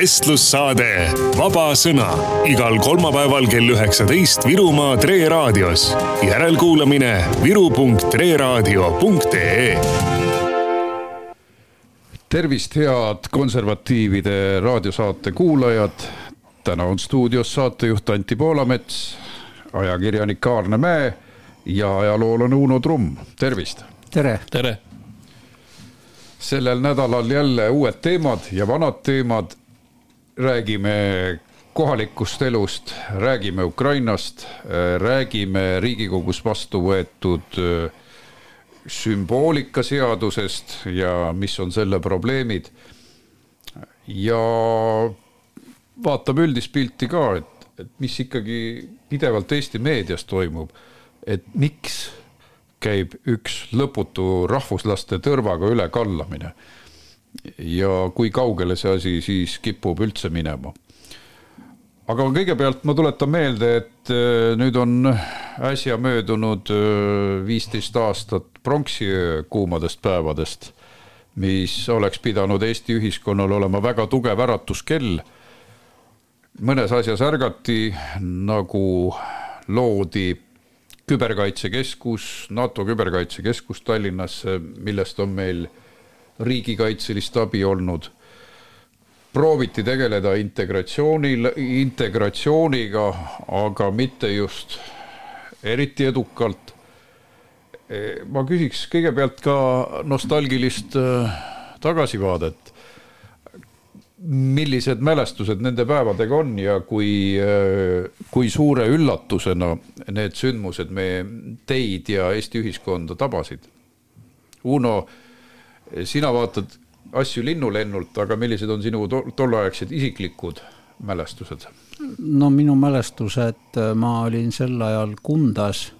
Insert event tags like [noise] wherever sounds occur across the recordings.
vestlussaade Vaba Sõna igal kolmapäeval kell üheksateist Virumaa Tre raadios. järelkuulamine viru.treraadio.ee tervist, head konservatiivide raadiosaate kuulajad. täna on stuudios saatejuht Anti Poolamets, ajakirjanik Aarne Mäe ja ajaloolane Uno Trumm, tervist. tere. tere. sellel nädalal jälle uued teemad ja vanad teemad. Räägime kohalikust elust, räägime Ukrainast, räägime Riigikogus vastu võetud äh, sümboolikaseadusest ja mis on selle probleemid. ja vaatame üldist pilti ka, et, et mis ikkagi pidevalt Eesti meedias toimub. et miks käib üks lõputu rahvuslaste tõrvaga ülekallamine. Ja kui kaugele see asi siis kipub üldse minema aga kõigepealt ma tuletan meelde, et äh, nüüd on äsja möödunud äh, viisteist aastat pronksiöö kuumadest päevadest, mis oleks pidanud Eesti ühiskonnal olema väga tugev äratuskell. mõnes asjas ärgati, nagu loodi küberkaitsekeskus, NATO küberkaitsekeskus Tallinnasse, millest on meil riigikaitselist abi olnud prooviti tegeleda integratsioonil, integratsiooniga, aga mitte just eriti edukalt. ma küsiks kõigepealt ka nostalgilist äh, tagasivaadet. millised mälestused nende päevadega on ja kui, äh, kui suure üllatusena need sündmused meie teid ja Eesti ühiskonda tabasid? Uno, sina vaatad asju linnulennult, aga millised on sinu to tolleaegsed isiklikud mälestused? no minu mälestused, ma olin sel ajal Kundas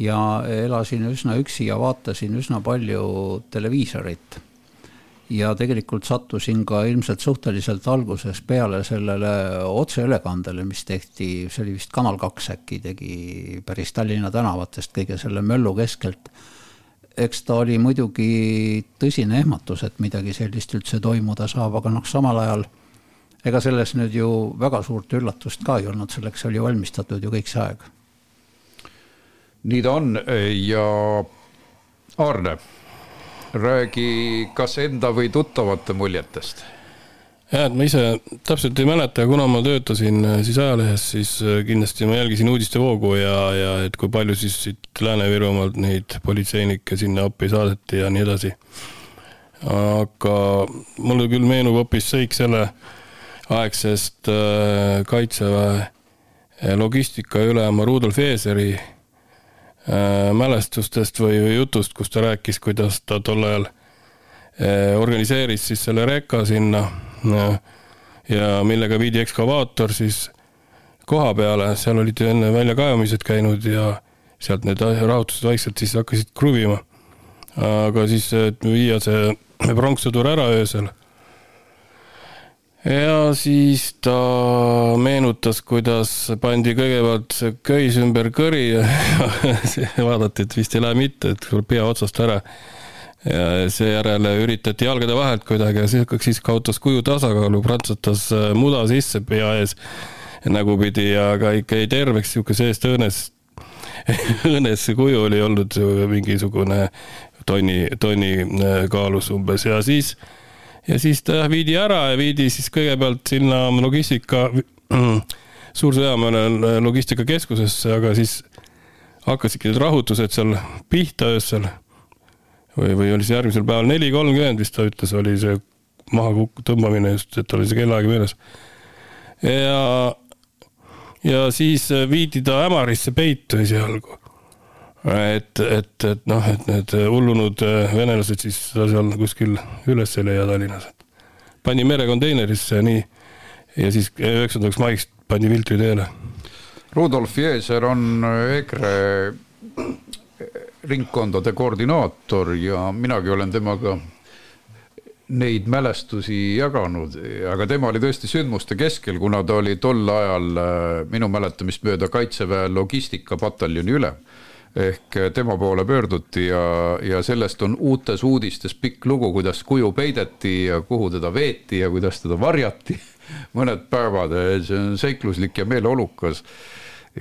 ja elasin üsna üksi ja vaatasin üsna palju televiisorit. ja tegelikult sattusin ka ilmselt suhteliselt alguses peale sellele otseülekandele, mis tehti, see oli vist Kanal kaks äkki tegi päris Tallinna tänavatest kõige selle möllu keskelt eks ta oli muidugi tõsine ehmatus, et midagi sellist üldse toimuda saab, aga noh, samal ajal ega selles nüüd ju väga suurt üllatust ka ei olnud, selleks oli valmistatud ju kõik see aeg. nii ta on ja Aarne, räägi kas enda või tuttavate muljetest jah, et ma ise täpselt ei mäleta, kuna ma töötasin äh, siis ajalehes, siis äh, kindlasti ma jälgisin uudistevoogu ja, ja et kui palju siis siit Lääne-Virumaalt neid politseinikke sinna appi saadeti ja nii edasi. aga mulle küll meenub hoopis seik selle aegsest äh, kaitseväe logistikaülema Rudolf Eeseri mälestustest või, või jutust, kus ta rääkis, kuidas ta tol ajal organiseeris siis selle reka sinna ja millega viidi ekskavaator siis koha peale, seal olid enne väljakaevamised käinud ja sealt need rahutused vaikselt siis hakkasid kruvima. aga siis viia see pronkssõdur ära öösel. ja siis ta meenutas, kuidas pandi kõigepealt see köis ümber kõri ja [laughs] vaadati, et vist ei lähe mitte, et tuleb pea otsast ära ja seejärel üritati jalgade vahelt kuidagi ja siis, siis kaotas kuju tasakaalu, prantsatas äh, muda sisse pea ees nägupidi ja ka ikka jäi terveks, sihuke seest õõnes, [laughs] õõnes kuju oli olnud mingisugune tonni, tonni äh, kaalus umbes. Ja siis, ja siis ta viidi ära ja viidi siis kõigepealt sinna logistika, [clears throat] Suur-Sõjamäele logistikakeskusesse, aga siis hakkasidki need rahutused seal pihta öösel või, või oli see järgmisel päeval neli kolmkümmend vist ta ütles, oli see maha tõmbamine just, et oli see kellaaeg meeles. ja, ja siis viidi ta Ämarisse peitu esialgu. et, et, et noh, et need hullunud venelased siis seal kuskil üles ei leia Tallinnas. pandi merekonteinerisse ja nii. ja siis üheksandaks maiks pandi Viltri teele. Rudolf Jeeser on EKRE ringkondade koordinaator ja minagi olen temaga neid mälestusi jaganud, aga tema oli tõesti sündmuste keskel, kuna ta oli tol ajal minu mäletamist mööda Kaitseväe logistikapataljoni ülem. ehk tema poole pöörduti ja, ja sellest on uutes uudistes pikk lugu, kuidas kuju peideti ja kuhu teda veeti ja kuidas teda varjati [laughs] mõned päevad, see on seikluslik ja meeleolukas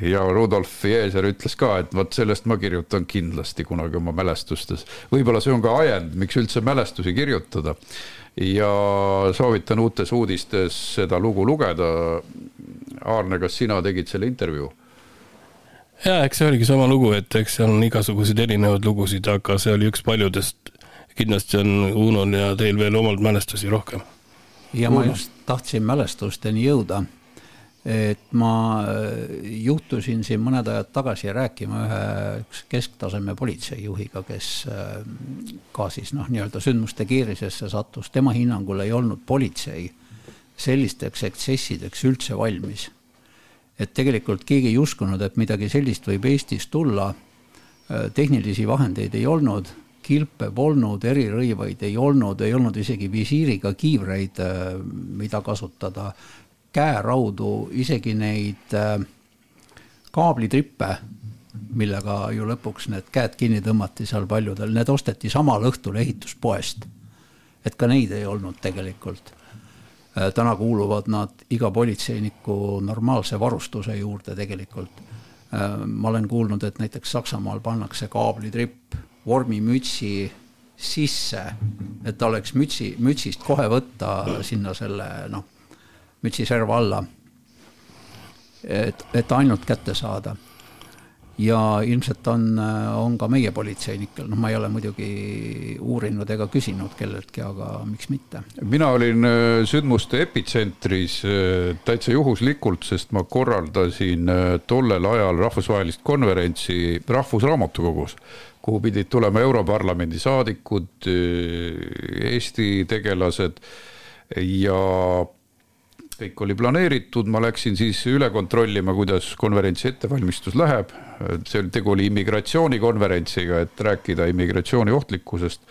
ja Rudolf Jeeser ütles ka, et vot sellest ma kirjutan kindlasti kunagi oma mälestustes. võib-olla see on ka ajend, miks üldse mälestusi kirjutada. ja soovitan uutes uudistes seda lugu lugeda. Aarne, kas sina tegid selle intervjuu? ja eks see oligi sama lugu, et eks seal on igasuguseid erinevaid lugusid, aga see oli üks paljudest. kindlasti on Unol ja teil veel omalt mälestusi rohkem. ja ma just tahtsin mälestusteni jõuda et ma äh, juhtusin siin mõned ajad tagasi rääkima ühe üks kesktaseme politseijuhiga, kes äh, ka siis noh, nii-öelda sündmuste kiirisesse sattus, tema hinnangul ei olnud politsei sellisteks eksessideks üldse valmis. et tegelikult keegi ei uskunud, et midagi sellist võib Eestis tulla. Äh, tehnilisi vahendeid ei olnud, kilpe polnud, erirõivaid ei olnud, ei olnud isegi visiiriga kiivreid, mida kasutada käeraudu, isegi neid äh, kaablitrippe, millega ju lõpuks need käed kinni tõmmati seal paljudel, need osteti samal õhtul ehituspoest. et ka neid ei olnud tegelikult. Äh, täna kuuluvad nad iga politseiniku normaalse varustuse juurde tegelikult. Äh, ma olen kuulnud, et näiteks Saksamaal pannakse kaablitripp vormimütsi sisse, et oleks mütsi, mütsist kohe võtta sinna selle noh mütsiserva alla. et, et ainult kätte saada. ja ilmselt on, on ka meie politseinikel, noh, ma ei ole muidugi uurinud ega küsinud kelleltki, aga miks mitte. mina olin äh, sündmuste epitsentris äh, täitsa juhuslikult, sest ma korraldasin äh, tollel ajal rahvusvahelist konverentsi Rahvusraamatukogus kuhu pidid tulema Europarlamendi saadikud, Eesti tegelased ja kõik oli planeeritud, ma läksin siis üle kontrollima, kuidas konverentsi ettevalmistus läheb. see oli, tegu oli immigratsioonikonverentsiga, et rääkida immigratsiooni ohtlikkusest.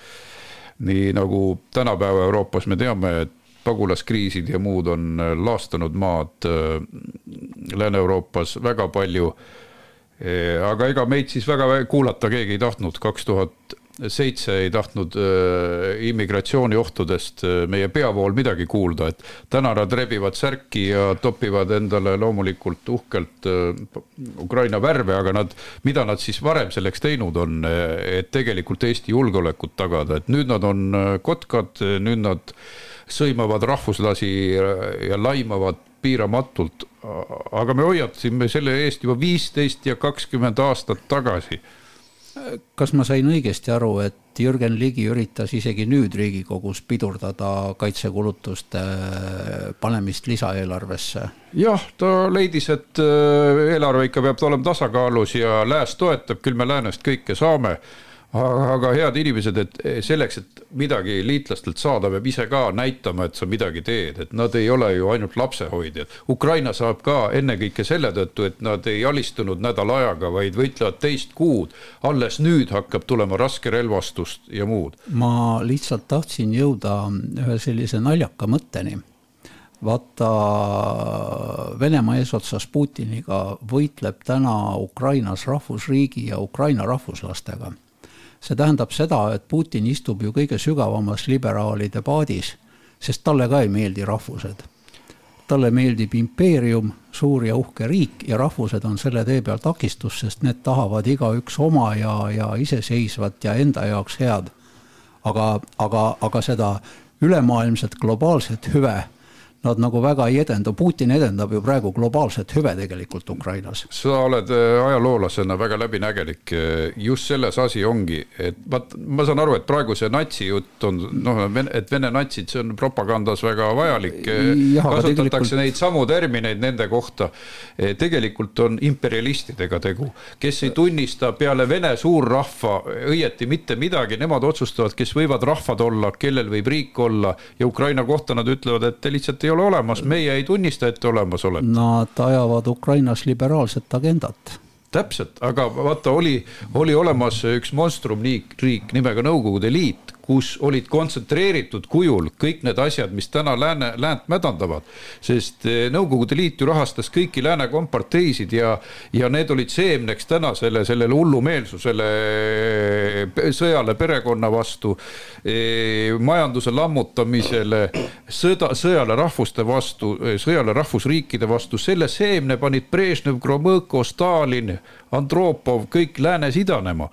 nii nagu tänapäeva Euroopas me teame, et pagulaskriisid ja muud on laastanud maad äh, Lääne-Euroopas väga palju. Äh, aga ega meid siis väga kuulata keegi ei tahtnud, kaks tuhat seitse ei tahtnud äh, immigratsiooniohtudest äh, meie peavool midagi kuulda, et täna nad rebivad särki ja topivad endale loomulikult uhkelt äh, Ukraina värve, aga nad, mida nad siis varem selleks teinud on, et tegelikult Eesti julgeolekut tagada, et nüüd nad on kotkad, nüüd nad sõimavad rahvuslasi ja laimavad piiramatult. aga me hoiatasime selle eest juba viisteist ja kakskümmend aastat tagasi kas ma sain õigesti aru, et Jürgen Ligi üritas isegi nüüd Riigikogus pidurdada kaitsekulutuste panemist lisaeelarvesse? jah, ta leidis, et äh, eelarve ikka peab olema tasakaalus ja lääs toetab, küll me läänest kõike saame aga head inimesed, et selleks, et midagi liitlastelt saada, peab ise ka näitama, et sa midagi teed, et nad ei ole ju ainult lapsehoidjad. Ukraina saab ka ennekõike selle tõttu, et nad ei alistunud nädal ajaga, vaid võitlevad teist kuud. alles nüüd hakkab tulema raskerelvastust ja muud. ma lihtsalt tahtsin jõuda ühe sellise naljaka mõtteni vaata, Venemaa eesotsas Putiniga võitleb täna Ukrainas rahvusriigi ja Ukraina rahvuslastega see tähendab seda, et Putin istub ju kõige sügavamas liberaalide paadis, sest talle ka ei meeldi rahvused. talle meeldib impeerium, suur ja uhke riik ja rahvused on selle tee peal takistus, sest need tahavad igaüks oma ja, ja iseseisvat ja enda jaoks head. aga, aga, aga seda ülemaailmset globaalset hüve nad nagu väga ei edenda, Putin edendab ju praegu globaalset hüve tegelikult Ukrainas. sa oled äh, ajaloolasena väga läbinägelik, just selles asi ongi, et vaat ma saan aru, et praegu see natsijutt on noh, et Vene natsid, see on propagandas väga vajalik, kasutatakse tegelikult... neid samu termineid nende kohta. tegelikult on imperialistidega tegu, kes ei tunnista peale Vene suurrahva õieti mitte midagi, nemad otsustavad, kes võivad rahvad olla, kellel võib riik olla ja Ukraina kohta nad ütlevad, et te lihtsalt ei ole olemas, meie ei tunnista, et te olemas olete. Nad ajavad Ukrainas liberaalset agendat täpselt, aga vaata, oli, oli olemas üks monstrumriik, riik nimega Nõukogude Liit, kus olid kontsentreeritud kujul kõik need asjad, mis täna lääne, läänt mädandavad. sest eh, Nõukogude Liit ju rahastas kõiki lääne komparteisid ja, ja need olid seemneks tänasele sellele hullumeelsusele, eh, sõjale perekonna vastu, eh, majanduse lammutamisele, sõda, sõjale rahvuste vastu, sõjale rahvusriikide vastu, selle seemne panid Brežnev, Gromõko, Stalin, Andropov, kõik läänes idanema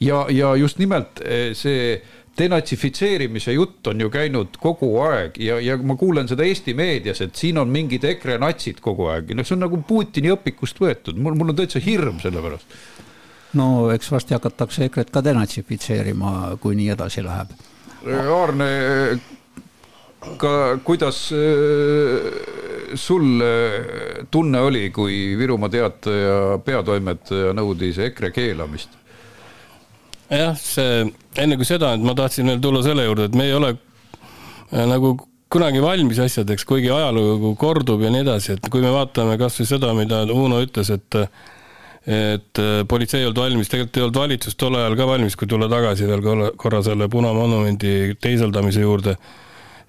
ja, ja just nimelt see denatsifitseerimise jutt on ju käinud kogu aeg ja, ja ma kuulen seda Eesti meedias, et siin on mingid EKRE natsid kogu aeg, noh, see on nagu Putini õpikust võetud, mul, mul on täitsa hirm selle pärast. no eks varsti hakatakse EKRE-t ka denatsifitseerima, kui nii edasi läheb. Aarne, ka kuidas äh, sul äh, tunne oli, kui Virumaa Teataja peatoimetaja nõudis EKRE keelamist? Jah, see enne kui seda, et ma tahtsin veel tulla selle juurde, et me ei ole äh, nagu kunagi valmis asjadeks, kuigi ajalugu kordub ja nii edasi, et kui me vaatame kasvõi seda, mida Uno ütles, et et äh, politsei ei olnud valmis, tegelikult ei olnud valitsus tol ajal ka valmis, kui tulla tagasi veel korra selle Punamonumendi teisaldamise juurde,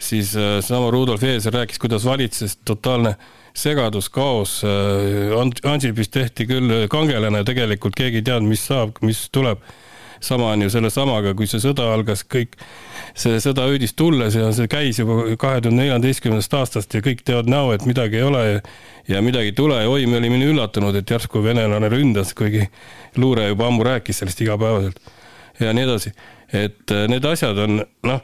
siis äh, sama Rudolf Eeser rääkis, kuidas valitses totaalne segadus, kaos. Ansipist tehti küll kangelane, tegelikult keegi ei teadnud, mis saab, mis tuleb sama on ju sellesamaga, kui see sõda algas, kõik see sõda hüüdis tulles ja see käis juba kahe tuhande neljateistkümnendast aastast ja kõik teevad näo, et midagi ei ole ja, ja midagi ei tule ja oi, me olime nii üllatunud, et järsku venelane ründas, kuigi luure juba ammu rääkis sellest igapäevaselt ja nii edasi. et äh, need asjad on noh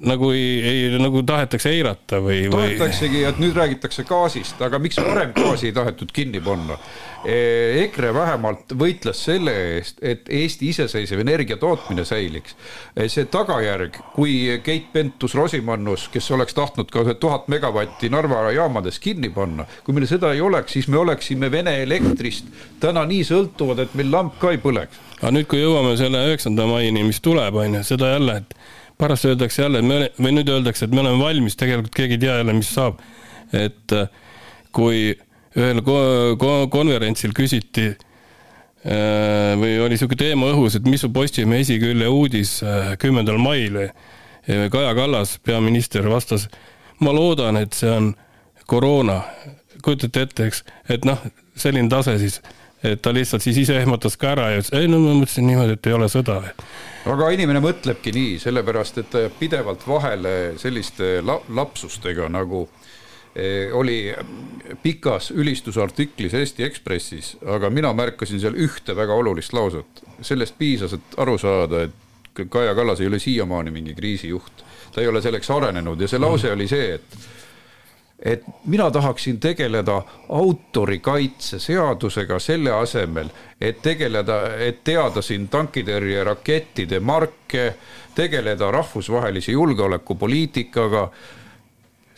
nagu ei, ei, nagu tahetakse eirata või, või...? tahetaksegi, et nüüd räägitakse gaasist, aga miks varem gaasi ei tahetud kinni panna? E, EKRE vähemalt võitles selle eest, et Eesti iseseisev energia tootmine säiliks. E, see tagajärg, kui Keit Pentus-Rosimannus, kes oleks tahtnud ka tuhat megavatti Narva jaamades kinni panna, kui meil seda ei oleks, siis me oleksime Vene elektrist täna nii sõltuvad, et meil lamp ka ei põleks. aga nüüd, kui jõuame selle üheksanda maini, mis tuleb, on ju, seda jälle, et pärast öeldakse jälle, et me, või nüüd öeldakse, et me oleme valmis, tegelikult keegi ei tea jälle, mis saab. et äh, kui ühel konverentsil küsiti äh, või oli niisugune teema õhus, et mis su Postimehe esikülje uudis äh, kümnendal mail. Kaja Kallas, peaminister, vastas, ma loodan, et see on koroona. kujutate ette, eks, et noh, selline tase siis et ta lihtsalt siis ise ehmatas ka ära ja ütles, ei no ma mõtlesin niimoodi, et ei ole sõda. aga inimene mõtlebki nii, sellepärast et ta jääb pidevalt vahele selliste la lapsustega nagu eh, oli pikas ülistusartiklis Eesti Ekspressis, aga mina märkasin seal ühte väga olulist lauset. sellest piisas, et aru saada, et Kaja Kallas ei ole siiamaani mingi kriisijuht. ta ei ole selleks arenenud ja see lause oli see, et et mina tahaksin tegeleda autorikaitseseadusega selle asemel, et tegeleda, et teada siin tankitõrjerakettide marke, tegeleda rahvusvahelise julgeolekupoliitikaga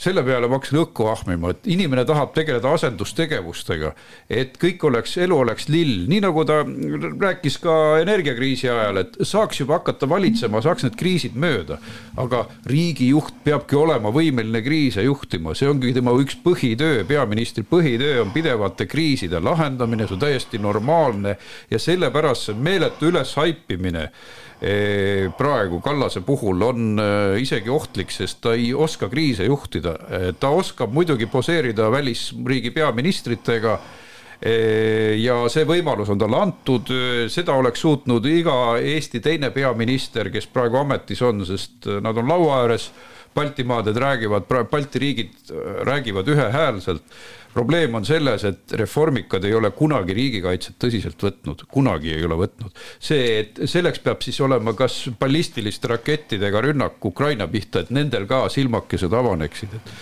selle peale ma hakkasin õhku ahmima, et inimene tahab tegeleda asendustegevustega, et kõik oleks, elu oleks lill, nii nagu ta rääkis ka energiakriisi ajal, et saaks juba hakata valitsema, saaks need kriisid mööda. aga riigijuht peabki olema võimeline kriise juhtima, see ongi tema üks põhitöö, peaministri põhitöö on pidevate kriiside lahendamine, see on täiesti normaalne. Ja sellepärast see meeletu üleshaipimine praegu Kallase puhul on äh, isegi ohtlik, sest ta ei oska kriise juhtida. ta oskab muidugi poseerida välisriigi peaministritega ja see võimalus on talle antud, seda oleks suutnud iga Eesti teine peaminister, kes praegu ametis on, sest nad on laua ääres. Baltimaaded räägivad, Balti riigid räägivad ühehäälselt probleem on selles, et reformikad ei ole kunagi riigikaitset tõsiselt võtnud, kunagi ei ole võtnud. see, et selleks peab siis olema kas ballistiliste rakettidega rünnak Ukraina pihta, et nendel ka silmakesed avaneksid, et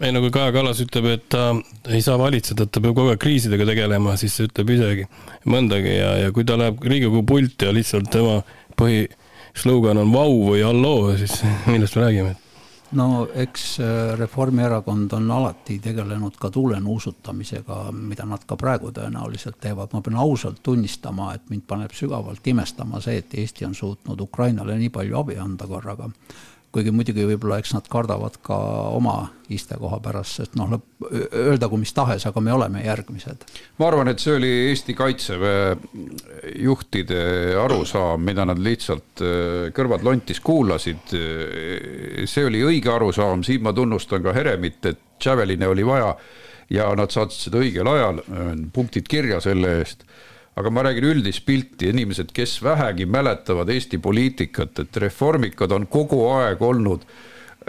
ei no kui Kaja Kallas ütleb, et ta ei saa valitseda, et ta peab kogu aeg kriisidega tegelema, siis ta ütleb isegi mõndagi ja, ja kui ta läheb Riigikogu pulti ja lihtsalt tema põhislogan on vau või halloo, siis millest me räägime? No eks äh, Reformierakond on alati tegelenud ka tuule nuusutamisega, mida nad ka praegu tõenäoliselt teevad, ma pean ausalt tunnistama, et mind paneb sügavalt imestama see, et Eesti on suutnud Ukrainale nii palju abi anda korraga. Kuigi muidugi võib-olla eks nad kardavad ka oma istekoha pärast, sest noh, öeldagu mis tahes, aga me oleme järgmised. ma arvan, et see oli Eesti Kaitseväe juhtide arusaam, mida nad lihtsalt äh, kõrvad lontis kuulasid. see oli õige arusaam, siin ma tunnustan ka Heremit, et Javeline oli vaja ja nad saatsid seda õigel ajal, punktid kirja selle eest aga ma räägin üldist pilti, inimesed, kes vähegi mäletavad Eesti poliitikat, et reformikad on kogu aeg olnud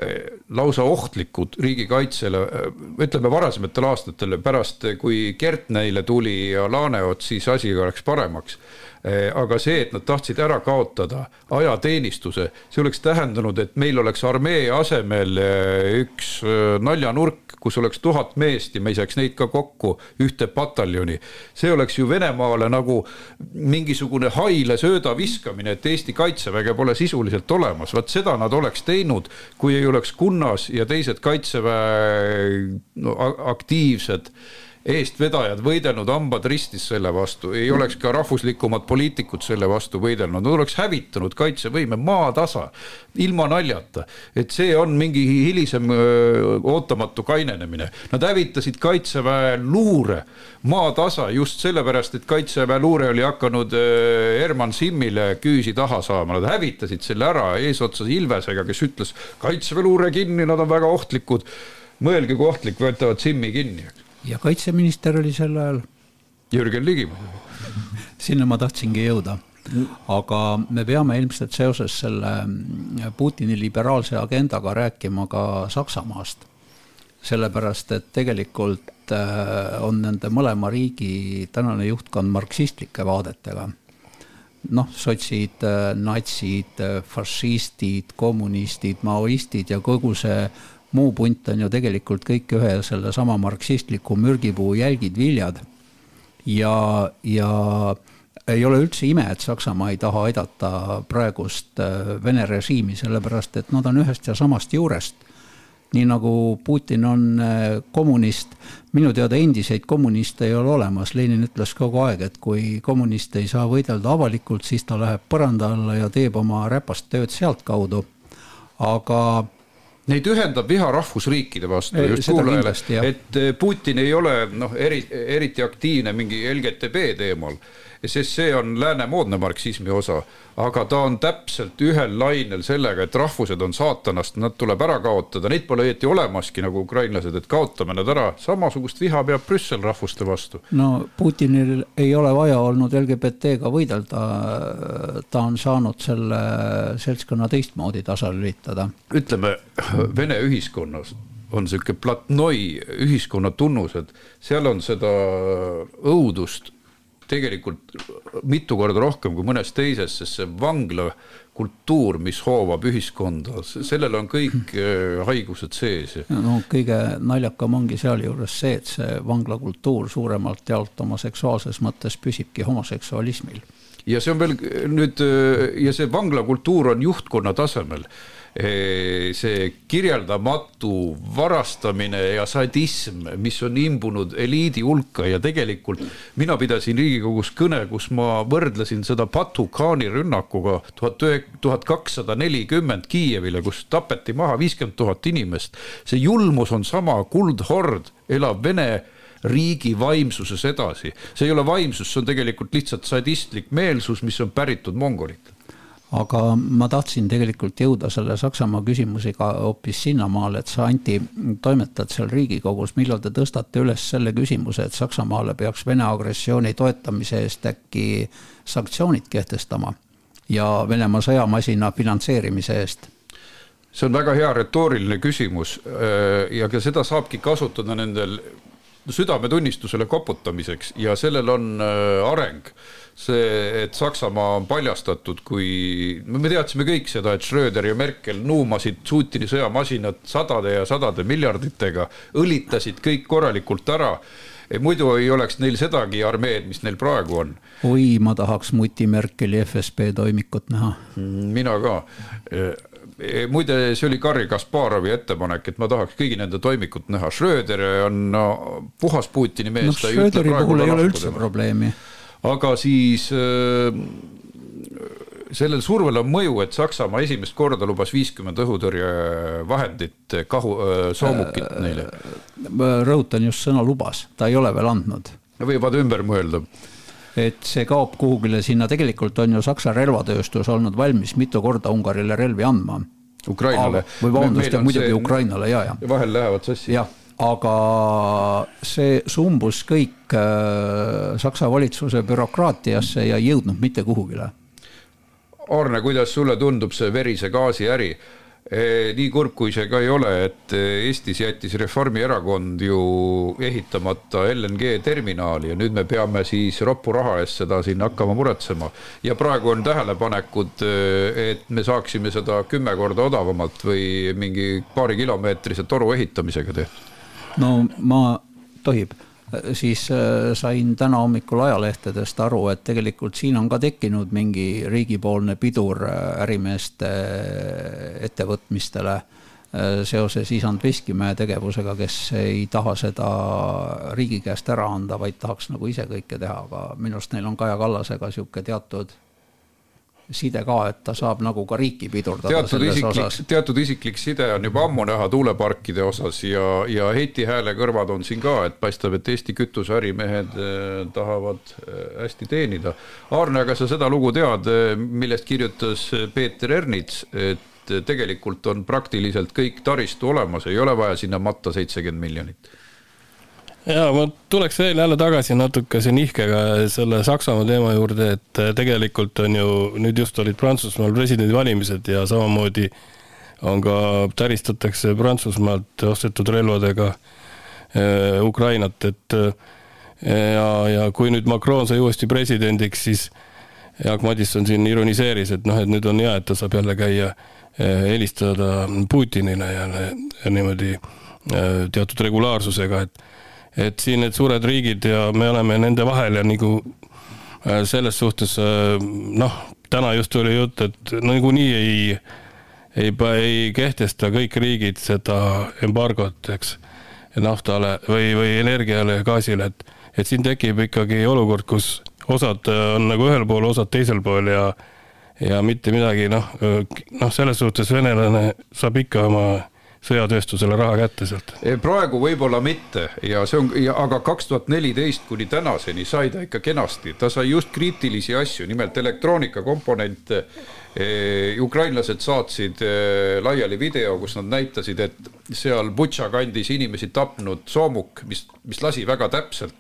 eh, lausa ohtlikud riigikaitsele, eh, ütleme varasematel aastatel, pärast kui Kert neile tuli ja Laaneots, siis asi läks paremaks aga see, et nad tahtsid ära kaotada ajateenistuse, see oleks tähendanud, et meil oleks armee asemel eh, üks eh, naljanurk, kus oleks tuhat meest ja me ei saaks neid ka kokku ühte pataljoni. see oleks ju Venemaale nagu mingisugune haile sööda viskamine, et Eesti kaitseväge pole sisuliselt olemas, vot seda nad oleks teinud, kui ei oleks Kunnas ja teised kaitseväe no, aktiivsed eestvedajad võidelnud hambad ristis selle vastu, ei oleks ka rahvuslikumad poliitikud selle vastu võidelnud, nad oleks hävitanud kaitsevõime maatasa, ilma naljata. et see on mingi hilisem öö, ootamatu kainenemine. Nad hävitasid kaitseväe luure maatasa just sellepärast, et kaitseväe luure oli hakanud Herman Simmile küüsi taha saama, nad hävitasid selle ära eesotsas Ilvesega, kes ütles kaitseväe luure kinni, nad on väga ohtlikud. mõelge, kui ohtlik, võtavad Simmi kinni ja kaitseminister oli sel ajal? Jürgen Ligi. sinna ma tahtsingi jõuda. aga me peame ilmselt seoses selle Putini liberaalse agendaga rääkima ka Saksamaast. sellepärast, et tegelikult äh, on nende mõlema riigi tänane juhtkond marksistlike vaadetega noh, sotsid, äh, natsid, äh, fašistid, kommunistid, maoistid ja kogu see muu punt on ju tegelikult kõik ühe sellesama marksistliku mürgipuu jälgid, viljad. ja, ja ei ole üldse ime, et Saksamaa ei taha aidata praegust äh, Vene režiimi, sellepärast et nad on ühest ja samast juurest. nii nagu Putin on äh, kommunist, minu teada endiseid kommuniste ei ole olemas, Lenin ütles kogu aeg, et kui kommunist ei saa võidelda avalikult, siis ta läheb põranda alla ja teeb oma räpast tööd sealtkaudu. aga Neid ühendab viha rahvusriikide vastu, just kuulajale, et eh, Putin ei ole noh, eri, eriti aktiivne mingi LGTB teemal, sest see on lääne moodne marksismi osa aga ta on täpselt ühel lainel sellega, et rahvused on saatanast, nad tuleb ära kaotada, neid pole õieti olemaski nagu ukrainlased, et kaotame nad ära. samasugust viha peab Brüssel rahvuste vastu. no Putinil ei ole vaja olnud LGBT-ga võidelda, ta on saanud selle seltskonna teistmoodi tasalülitada. ütleme, Vene ühiskonnas on sihuke platnoi ühiskonna tunnused, seal on seda õudust tegelikult mitu korda rohkem kui mõnes teises, sest see vanglakultuur, mis hoovab ühiskonda, sellel on kõik äh, [clears throat] haigused sees. no kõige naljakam ongi sealjuures see, et see vanglakultuur suuremalt jaolt oma seksuaalses mõttes püsibki homoseksualismil. ja see on veel nüüd äh, ja see vanglakultuur on juhtkonna tasemel see kirjeldamatu varastamine ja sadism, mis on imbunud eliidi hulka ja tegelikult mina pidasin Riigikogus kõne, kus ma võrdlesin seda Batu-khaani rünnakuga tuhat ühe, tuhat kakssada nelikümmend Kiievile, kus tapeti maha viiskümmend tuhat inimest. see julmus on sama, kuldhord elab Vene riigi vaimsuses edasi. see ei ole vaimsus, see on tegelikult lihtsalt sadistlik meelsus, mis on päritud mongolitelt aga ma tahtsin tegelikult jõuda selle Saksamaa küsimusega hoopis sinnamaale, et sa, Anti, toimetad seal Riigikogus, millal te tõstate üles selle küsimuse, et Saksamaale peaks Vene agressiooni toetamise eest äkki sanktsioonid kehtestama ja Venemaa sõjamasina finantseerimise eest? see on väga hea retooriline küsimus ja ka seda saabki kasutada nendel südametunnistusele koputamiseks ja sellel on areng see, et Saksamaa on paljastatud kui, me teadsime kõik seda, et Schröder ja Merkel nuumasid Putini sõjamasinat sadade ja sadade miljarditega, õlitasid kõik korralikult ära muidu ei oleks neil sedagi armeed, mis neil praegu on. oi, ma tahaks Muti Merkeli FSB toimikut näha. mina ka muide, see oli Garri Kasparovi ettepanek, et ma tahaks kõigi nende toimikut näha. Schröder on no, puhas Putini mees no,. Schröderi puhul ei ole üldse probleemi aga siis sellel survel on mõju, et Saksamaa esimest korda lubas viiskümmend õhutõrjevahendit, kahu, soomukit neile. rõhutan just sõna lubas, ta ei ole veel andnud. võivad ümber mõelda et see kaob kuhugile sinna, tegelikult on ju Saksa relvatööstus olnud valmis mitu korda Ungarile relvi andma. Ukrainale. või vabandust, muidugi see... Ukrainale ja, ja. vahel lähevad sassi. jah, aga see sumbus kõik äh, Saksa valitsuse bürokraatiasse ja ei jõudnud mitte kuhugile. Arne, kuidas sulle tundub see verise gaasi äri? Nii kurb, kui see ka ei ole, et Eestis jättis Reformierakond ju ehitamata LNG terminali ja nüüd me peame siis roppu raha eest seda siin hakkama muretsema. ja praegu on tähelepanekud, et me saaksime seda kümme korda odavamalt või mingi paarikilomeetrise toru ehitamisega tehtud. no ma, tohib siis äh, sain täna hommikul ajalehtedest aru, et tegelikult siin on ka tekkinud mingi riigipoolne pidur äh, ärimeeste äh, ettevõtmistele seoses Isand Veskimäe tegevusega, kes ei taha seda riigi käest ära anda, vaid tahaks nagu ise kõike teha, aga minu arust neil on Kaja Kallasega niisugune teatud side ka, et ta saab nagu ka riiki pidurdada teatud isiklik, teatud isiklik side on juba ammu näha tuuleparkide osas ja, ja Heiti Hääle kõrvad on siin ka, et paistab, et Eesti kütuseärimehed eh, tahavad eh, hästi teenida. Aarne, aga sa seda lugu tead, eh, millest kirjutas Peeter Ernits, et tegelikult on praktiliselt kõik taristu olemas, ei ole vaja sinna matta seitsekümmend miljonit ja ma tuleks veel jälle tagasi natukese nihkega selle Saksamaa teema juurde, et äh, tegelikult on ju nüüd just olid Prantsusmaal presidendivalimised ja samamoodi on ka, täristatakse Prantsusmaalt ostetud relvadega äh, Ukrainat, et äh, ja, ja kui nüüd Macron sai uuesti presidendiks, siis Jaak Madisson siin ironiseeris, et noh, et nüüd on hea, et ta saab jälle käia helistada Putinile ja, ja niimoodi teatud regulaarsusega, et et siin need suured riigid ja me oleme nende vahel ja nagu äh, selles suhtes äh, noh, täna just tuli jutt, et nagunii ei, ei, ei kehtesta kõik riigid seda embargot, eks, naftale või, või energiale ja gaasile, et, et siin tekib ikkagi olukord, kus osad on nagu ühel pool, osad teisel pool ja ja mitte midagi, noh, noh, selles suhtes venelane saab ikka oma sõjatööstusele raha kätte sealt? praegu võib-olla mitte ja see on, aga kaks tuhat neliteist kuni tänaseni sai ta ikka kenasti, ta sai just kriitilisi asju, nimelt elektroonikakomponente. ukrainlased saatsid laiali video, kus nad näitasid, et seal Butša kandis inimesi tapnud soomuk, mis, mis lasi väga täpselt,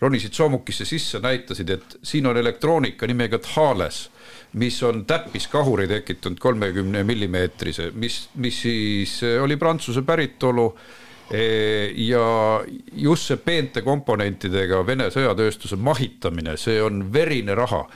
ronisid soomukisse sisse, näitasid, et siin on elektroonika nimega Thales mis on täppiskahuri tekitanud kolmekümne millimeetrise, mis, mis siis eh, oli Prantsuse päritolu eh, ja just see peente komponentidega Vene sõjatööstuse mahitamine, see on verine raha.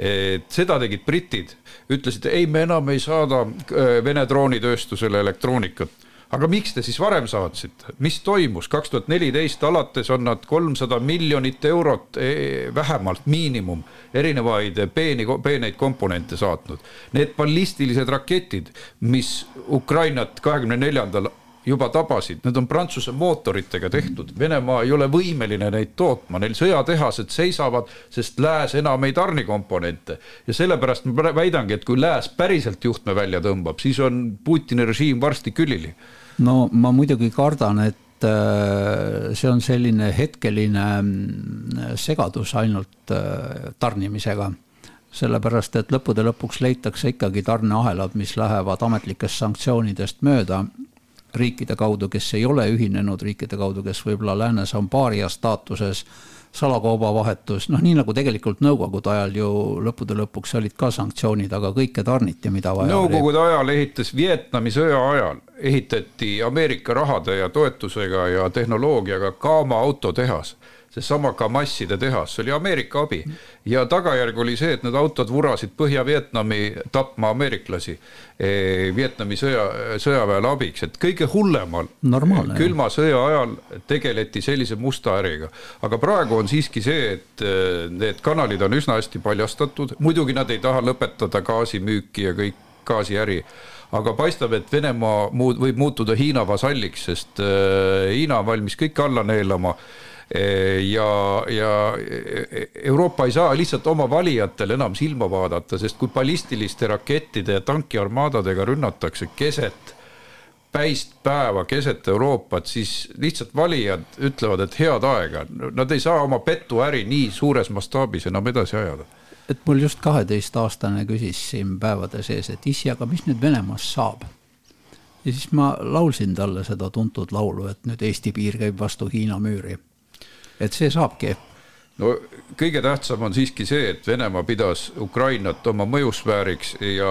et seda tegid britid, ütlesid ei, me enam ei saada eh, Vene droonitööstusele elektroonikat aga miks te siis varem saatsite, mis toimus, kaks tuhat neliteist alates on nad kolmsada miljonit eurot e, vähemalt miinimum erinevaid peeni, peeneid komponente saatnud. Need ballistilised raketid, mis Ukrainat kahekümne neljandal juba tabasid, need on Prantsuse mootoritega tehtud, Venemaa ei ole võimeline neid tootma, neil sõjatehased seisavad, sest lääs enam ei tarni komponente. ja sellepärast ma väidangi, et kui lääs päriselt juhtme välja tõmbab, siis on Putini režiim varsti külili. No ma muidugi kardan, et äh, see on selline hetkeline mm, segadus ainult äh, tarnimisega. sellepärast, et lõppude lõpuks leitakse ikkagi tarneahelad, mis lähevad ametlikest sanktsioonidest mööda riikide kaudu, kes ei ole ühinenud, riikide kaudu, kes võib-olla läänes on paaria staatuses salakaubavahetus, noh nii nagu tegelikult nõukogude ajal ju lõppude lõpuks olid ka sanktsioonid, aga kõike tarniti, mida vaja nõukogude ajal ehitas Vietnami sõja ajal, ehitati Ameerika rahade ja toetusega ja tehnoloogiaga Kama autotehas seesama Kamasside tehas, see oli Ameerika abi. ja tagajärg oli see, et need autod vurasid Põhja-Vietnami tapma ameeriklasi eh, Vietnami sõja, sõjaväele abiks, et kõige hullemal Normaalne, külma sõja ajal tegeleti sellise musta äriga. aga praegu on siiski see, et eh, need kanalid on üsna hästi paljastatud, muidugi nad ei taha lõpetada gaasimüüki ja kõik gaasiäri aga paistab, et Venemaa muud, võib muutuda Hiina vasalliks, sest äh, Hiina on valmis kõike alla neelama ja, ja Euroopa ei saa lihtsalt oma valijatele enam silma vaadata, sest kui ballistiliste rakettide ja tankiarmaadadega rünnatakse keset päist päeva keset Euroopat, siis lihtsalt valijad ütlevad, et head aega, nad ei saa oma petuäri nii suures mastaabis enam edasi ajada. et mul just kaheteistaastane küsis siin päevade sees, et issi, aga mis nüüd Venemaast saab? ja siis ma laulsin talle seda tuntud laulu, et nüüd Eesti piir käib vastu Hiina müüri. Et see saabki no kõige tähtsam on siiski see, et Venemaa pidas Ukrainat oma mõjusfääriks ja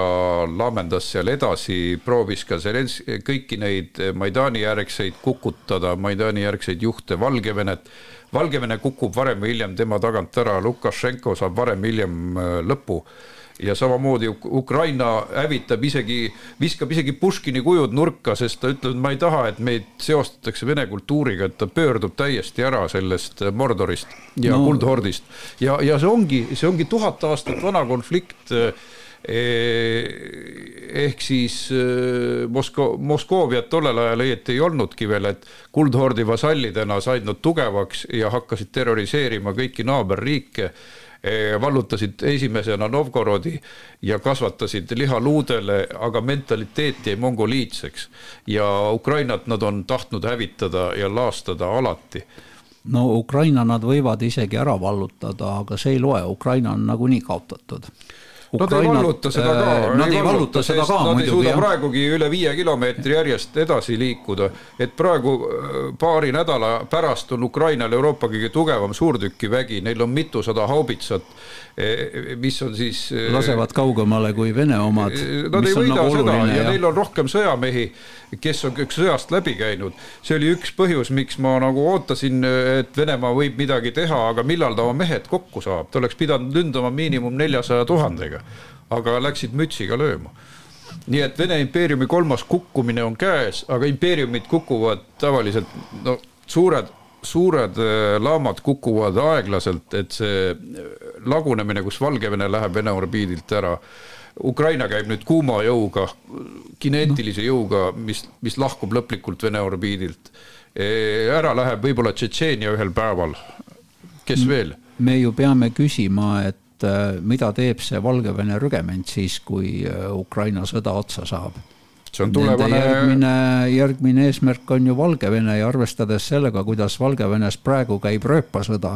laamendas seal edasi, proovis ka Zelens-, kõiki neid Maidani järgseid kukutada, Maidani järgseid juhte, Valgevenet. Valgevene kukub varem või hiljem tema tagant ära, Lukašenko saab varem või hiljem äh, lõpu ja samamoodi Ukraina hävitab isegi, viskab isegi Puškini kujud nurka, sest ta ütleb, et ma ei taha, et meid seostatakse vene kultuuriga, et ta pöördub täiesti ära sellest Mordorist ja no. Kuldhordist. ja, ja see ongi, see ongi tuhat aastat vana konflikt eh, ehk siis eh, Mosko-, Moskovia tollel ajal õieti ei olnudki veel, et kuldhordi vasallidena said nad tugevaks ja hakkasid terroriseerima kõiki naaberriike vallutasid esimesena Novgorodi ja kasvatasid liha luudele, aga mentaliteet jäi mongoliitseks. ja Ukrainat nad on tahtnud hävitada ja laastada alati. No Ukraina nad võivad isegi ära vallutada, aga see ei loe, Ukraina on nagunii kaotatud Nad ei valluta seda ka. Äh, nad ei valluta seda ka muidugi. Nad ei suuda jah. praegugi üle viie kilomeetri järjest edasi liikuda. et praegu äh, paari nädala pärast on Ukrainal Euroopa kõige tugevam suurtükivägi, neil on mitusada haubitsat, e, mis on siis. Äh, lasevad kaugemale kui Vene omad. Nad ei võida nagu seda ja, ja neil on rohkem sõjamehi, kes on kõik sõjast läbi käinud. see oli üks põhjus, miks ma nagu ootasin, et Venemaa võib midagi teha, aga millal ta oma mehed kokku saab, ta oleks pidanud lündama miinimum neljasaja tuhandega aga läksid mütsiga lööma. nii et Vene impeeriumi kolmas kukkumine on käes, aga impeeriumid kukuvad tavaliselt no suured suured äh, laamad kukuvad aeglaselt, et see lagunemine, kus Valgevene läheb Vene orbiidilt ära. Ukraina käib nüüd kuuma jõuga, kineetilise jõuga, mis, mis lahkub lõplikult Vene orbiidilt. ära läheb võib-olla Tšetšeenia ühel päeval, kes veel? me ju peame küsima, et et äh, mida teeb see Valgevene rügement siis, kui äh, Ukraina sõda otsa saab see on tulevane. järgmine, järgmine eesmärk on ju Valgevene ja arvestades sellega, kuidas Valgevenes praegu käib rööpasõda.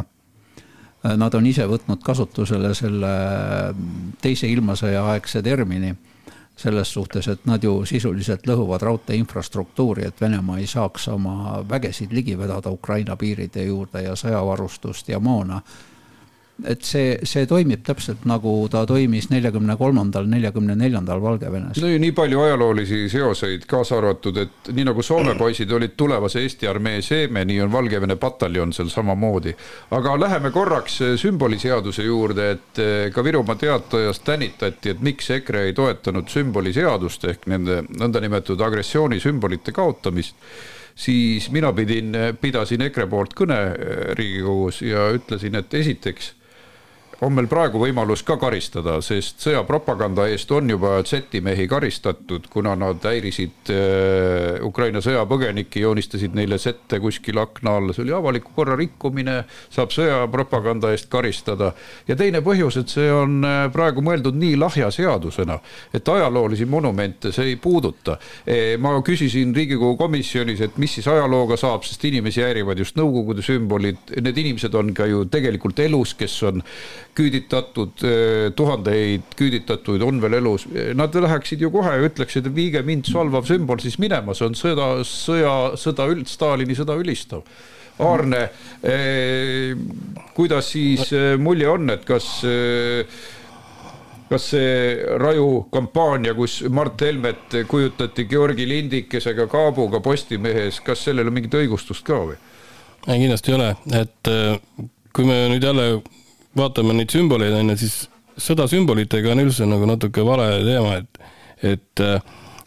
Äh, nad on ise võtnud kasutusele selle teise ilmasõja aegse termini. selles suhtes, et nad ju sisuliselt lõhuvad raudtee infrastruktuuri, et Venemaa ei saaks oma vägesid ligi vedada Ukraina piiride juurde ja sõjavarustust ja moona et see, see toimib täpselt nagu ta toimis neljakümne kolmandal, neljakümne neljandal Valgevenes. no ja nii palju ajaloolisi seoseid, kaasa arvatud, et nii nagu Soome poisid olid tulevase Eesti armee seeme, nii on Valgevene pataljon seal samamoodi. aga läheme korraks sümboliseaduse juurde, et eh, ka Virumaa Teatajas tänitati, et miks EKRE ei toetanud sümboliseadust ehk nende nõndanimetatud agressioonisümbolite kaotamist siis mina pidin, pidasin EKRE poolt kõne eh, Riigikogus ja ütlesin, et esiteks on meil praegu võimalus ka karistada, sest sõjapropaganda eest on juba Z-mehi karistatud, kuna nad häirisid äh, Ukraina sõjapõgenikke, joonistasid neile Z-e kuskil akna all, see oli avaliku korra rikkumine, saab sõjapropaganda eest karistada. ja teine põhjus, et see on äh, praegu mõeldud nii lahja seadusena, et ajaloolisi monumente see ei puuduta e,. ma küsisin Riigikogu komisjonis, et mis siis ajalooga saab, sest inimesi häirivad just Nõukogude sümbolid, need inimesed on ka ju tegelikult elus, kes on küüditatud, eh, tuhandeid küüditatuid on veel elus, nad läheksid ju kohe ja ütleksid, et viige mind solvav sümbol siis minema, see on sõda, sõja, sõda, Stalini sõda ülistav. Aarne eh,, kuidas siis eh, mulje on, et kas kas see raju kampaania, kus Mart Helmet kujutati Georgi lindikesega kaabuga Postimehes, kas sellel on mingit õigustust ka või? ei, kindlasti ei ole, et kui me nüüd jälle vaatame neid sümboleid, on ju, siis sõda sümbolitega on üldse nagu natuke vale teema, et, et,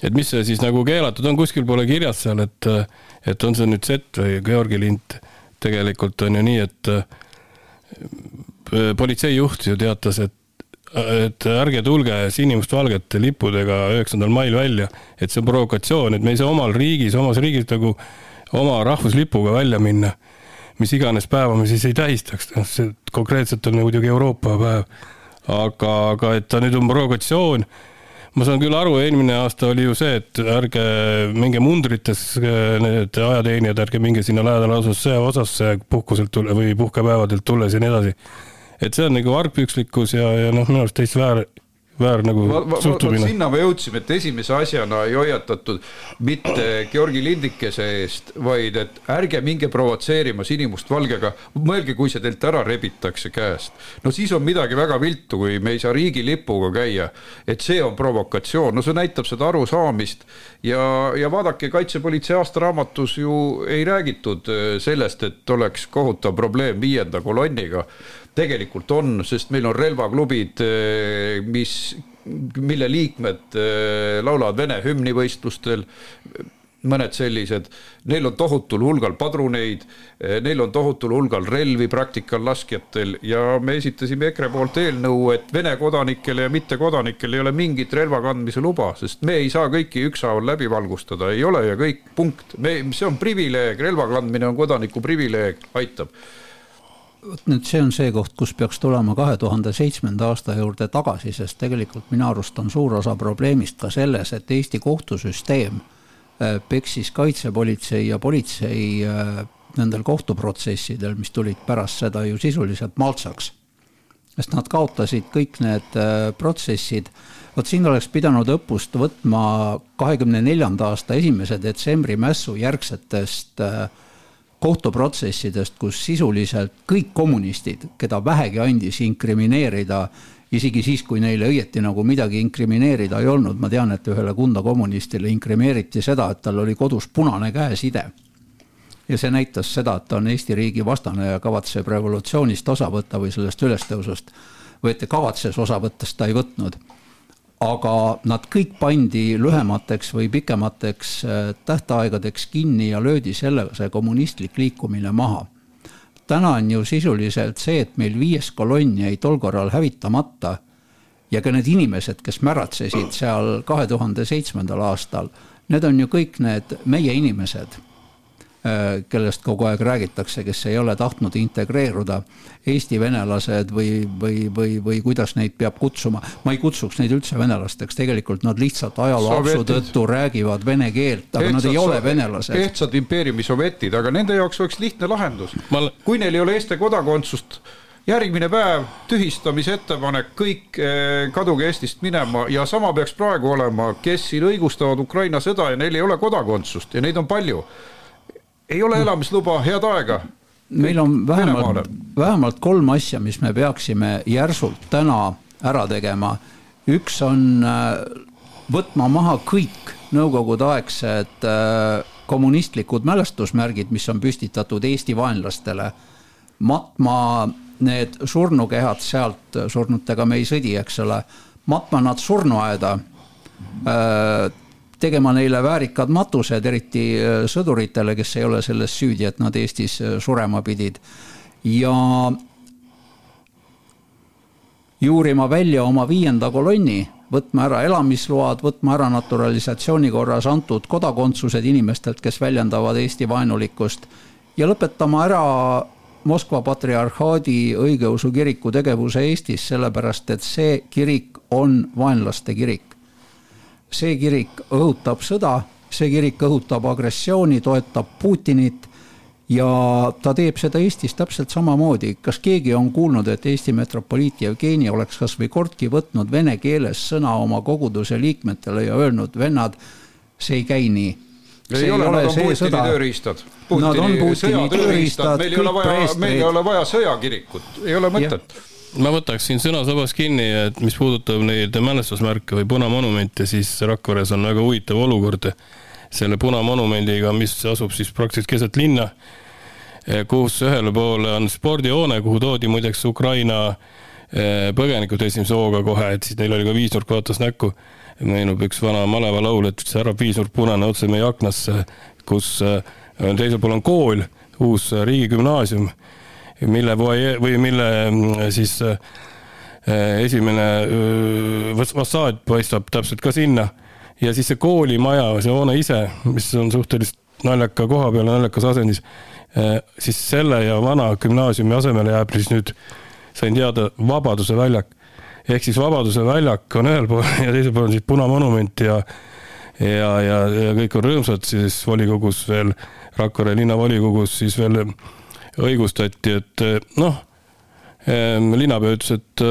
et mis see siis nagu keelatud on, kuskil pole kirjas seal, et, et on see nüüd Z või Georgi lint. tegelikult on ju nii, et politseijuht ju teatas, et et ärge tulge sinimustvalgete lippudega üheksandal mail välja, et see on provokatsioon, et me ei saa omal riigis, omas riigis nagu oma rahvuslipuga välja minna mis iganes päeva me siis ei tähistaks, noh see konkreetselt on muidugi Euroopa päev. aga, aga et ta nüüd on provokatsioon, ma saan küll aru, eelmine aasta oli ju see, et ärge minge mundrites, need ajateenijad, ärge minge sinna lähedale asus sõjaosasse puhkuselt tulla või puhkepäevadelt tulles ja nii edasi. et see on nagu argpükslikkus ja, ja noh, minu arust täitsa väär väär nagu va, va, suhtumine. sinna me jõudsime, et esimese asjana ei hoiatatud mitte Georgi lindikese eest, vaid et ärge minge provotseerima sinimustvalgega, mõelge, kui see teilt ära rebitakse käest. no siis on midagi väga viltu, kui me ei saa riigilipuga käia. et see on provokatsioon, no see näitab seda arusaamist ja, ja vaadake, kaitsepolitsei aastaraamatus ju ei räägitud äh, sellest, et oleks kohutav probleem viienda kolonniga tegelikult on, sest meil on relvaklubid, eh, mis, mille liikmed eh, laulavad vene hümni võistlustel, mõned sellised, neil on tohutul hulgal padruneid, eh, neil on tohutul hulgal relvi praktikal laskjatel ja me esitasime EKRE poolt eelnõu, et Vene kodanikel ja mittekodanikel ei ole mingit relva kandmise luba, sest me ei saa kõiki ükshaaval läbi valgustada, ei ole ja kõik, punkt. me, see on privileeg, relva kandmine on kodaniku privileeg, aitab vot nüüd see on see koht, kus peaks tulema kahe tuhande seitsmenda aasta juurde tagasi, sest tegelikult minu arust on suur osa probleemist ka selles, et Eesti kohtusüsteem äh, peksis kaitsepolitsei ja politsei äh, nendel kohtuprotsessidel, mis tulid pärast seda ju sisuliselt maltsaks. sest nad kaotasid kõik need äh, protsessid, vot siin oleks pidanud õppust võtma kahekümne neljanda aasta esimese detsembri mässu järgsetest äh, kohtuprotsessidest, kus sisuliselt kõik kommunistid, keda vähegi andis inkrimineerida, isegi siis, kui neile õieti nagu midagi inkrimineerida ei olnud, ma tean, et ühele Kunda kommunistile inkrimineeriti seda, et tal oli kodus punane käeside. ja see näitas seda, et ta on Eesti riigi vastane ja kavatseb revolutsioonist osa võtta või sellest ülestõusust, või et kavatses osa võtta, sest ta ei võtnud aga nad kõik pandi lühemateks või pikemateks äh, tähtaegadeks kinni ja löödi sellega see kommunistlik liikumine maha. täna on ju sisuliselt see, et meil viies kolonn jäi tol korral hävitamata ja ka need inimesed, kes märatsesid seal kahe tuhande seitsmendal aastal, need on ju kõik need meie inimesed kellest kogu aeg räägitakse, kes ei ole tahtnud integreeruda, Eesti venelased või, või, või, või kuidas neid peab kutsuma. ma ei kutsuks neid üldse venelasteks, tegelikult nad lihtsalt ajaloo tõttu räägivad vene keelt, aga ehtsad, nad ei ole venelased. ehtsad impeeriumi sovetid, aga nende jaoks oleks lihtne lahendus kui neil ei ole Eesti kodakondsust järgmine päev tühistamise ettepanek, kõik eh, kaduge Eestist minema ja sama peaks praegu olema, kes siin õigustavad Ukraina sõda ja neil ei ole kodakondsust ja neid on palju ei ole elamisluba, head aega. meil on vähemalt, vähemalt kolm asja, mis me peaksime järsult täna ära tegema. üks on äh, võtma maha kõik nõukogudeaegsed äh, kommunistlikud mälestusmärgid, mis on püstitatud Eesti vaenlastele. matma need surnukehad sealt, surnutega me ei sõdi, eks ole, matma nad surnuaeda äh, tegema neile väärikad matused, eriti äh, sõduritele, kes ei ole selles süüdi, et nad Eestis äh, surema pidid. ja juurima välja oma viienda kolonni, võtma ära elamisload, võtma ära naturalisatsiooni korras antud kodakondsused inimestelt, kes väljendavad Eesti vaenulikkust ja lõpetama ära Moskva patriarhaadi õigeusu kiriku tegevuse Eestis, sellepärast et see kirik on vaenlaste kirik see kirik õhutab sõda, see kirik õhutab agressiooni, toetab Putinit ja ta teeb seda Eestis täpselt samamoodi. kas keegi on kuulnud, et Eesti metropoliit Jevgeni oleks kas või kordki võtnud vene keeles sõna oma koguduse liikmetele ja öelnud, vennad, see ei käi nii ei see ole, nad on Putini sõda. tööriistad. Putini tööriistad, meil ei ole vaja, meil ei ole vaja sõjakirikut, ei ole mõtet ma võtaks siin sõnasabas kinni, et mis puudutab neid mälestusmärke või punamonumente, siis Rakveres on väga huvitav olukord selle punamonumendiga, mis asub siis praktiliselt keset linna, kus ühele poole on spordihoone, kuhu toodi muideks Ukraina eh, põgenikud esimese hooga kohe, et siis neil oli ka viisnurk vaatas näkku. meenub üks vana malevalaul, et see härra viisnurk punane otse meie aknasse, kus eh, teisel pool on kool, uus riigigümnaasium mille või mille mm, siis äh, esimene äh, fassaad paistab täpselt ka sinna ja siis see koolimaja, see hoone ise, mis on suhteliselt naljaka koha peal, naljakas asendis, siis selle ja vana gümnaasiumi asemele jääb siis nüüd, sain teada, Vabaduse väljak. ehk siis Vabaduse väljak on ühel pool [laughs] ja teisel pool on siis Punamonument ja ja, ja, ja kõik on rõõmsad, siis volikogus veel, Rakvere linnavolikogus siis veel õigustati, et noh, linnapea ütles, et